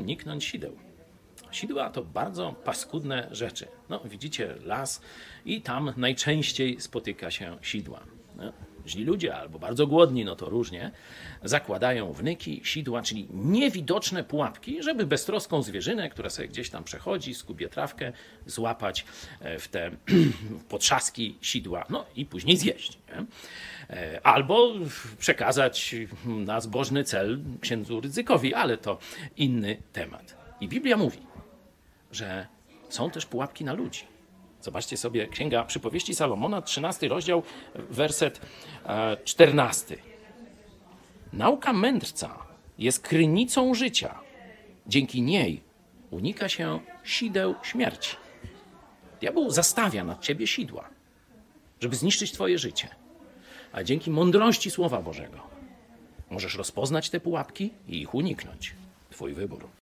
uniknąć sideł. Sidła to bardzo paskudne rzeczy. No, widzicie las i tam najczęściej spotyka się sidła. No, źli ludzie albo bardzo głodni, no to różnie, zakładają wnyki, sidła, czyli niewidoczne pułapki, żeby beztroską zwierzynę, która sobie gdzieś tam przechodzi, skubie trawkę, złapać e, w te potrzaski sidła, no i później zjeść. Nie? E, Albo przekazać na zbożny cel księdzu ryzykowi, ale to inny temat. I Biblia mówi, że są też pułapki na ludzi. Zobaczcie sobie Księga Przypowieści Salomona, 13 rozdział, werset e, 14. Nauka mędrca jest krynicą życia. Dzięki niej unika się sideł śmierci. Diabeł zastawia nad ciebie sidła, żeby zniszczyć twoje życie. A dzięki mądrości Słowa Bożego możesz rozpoznać te pułapki i ich uniknąć. Twój wybór.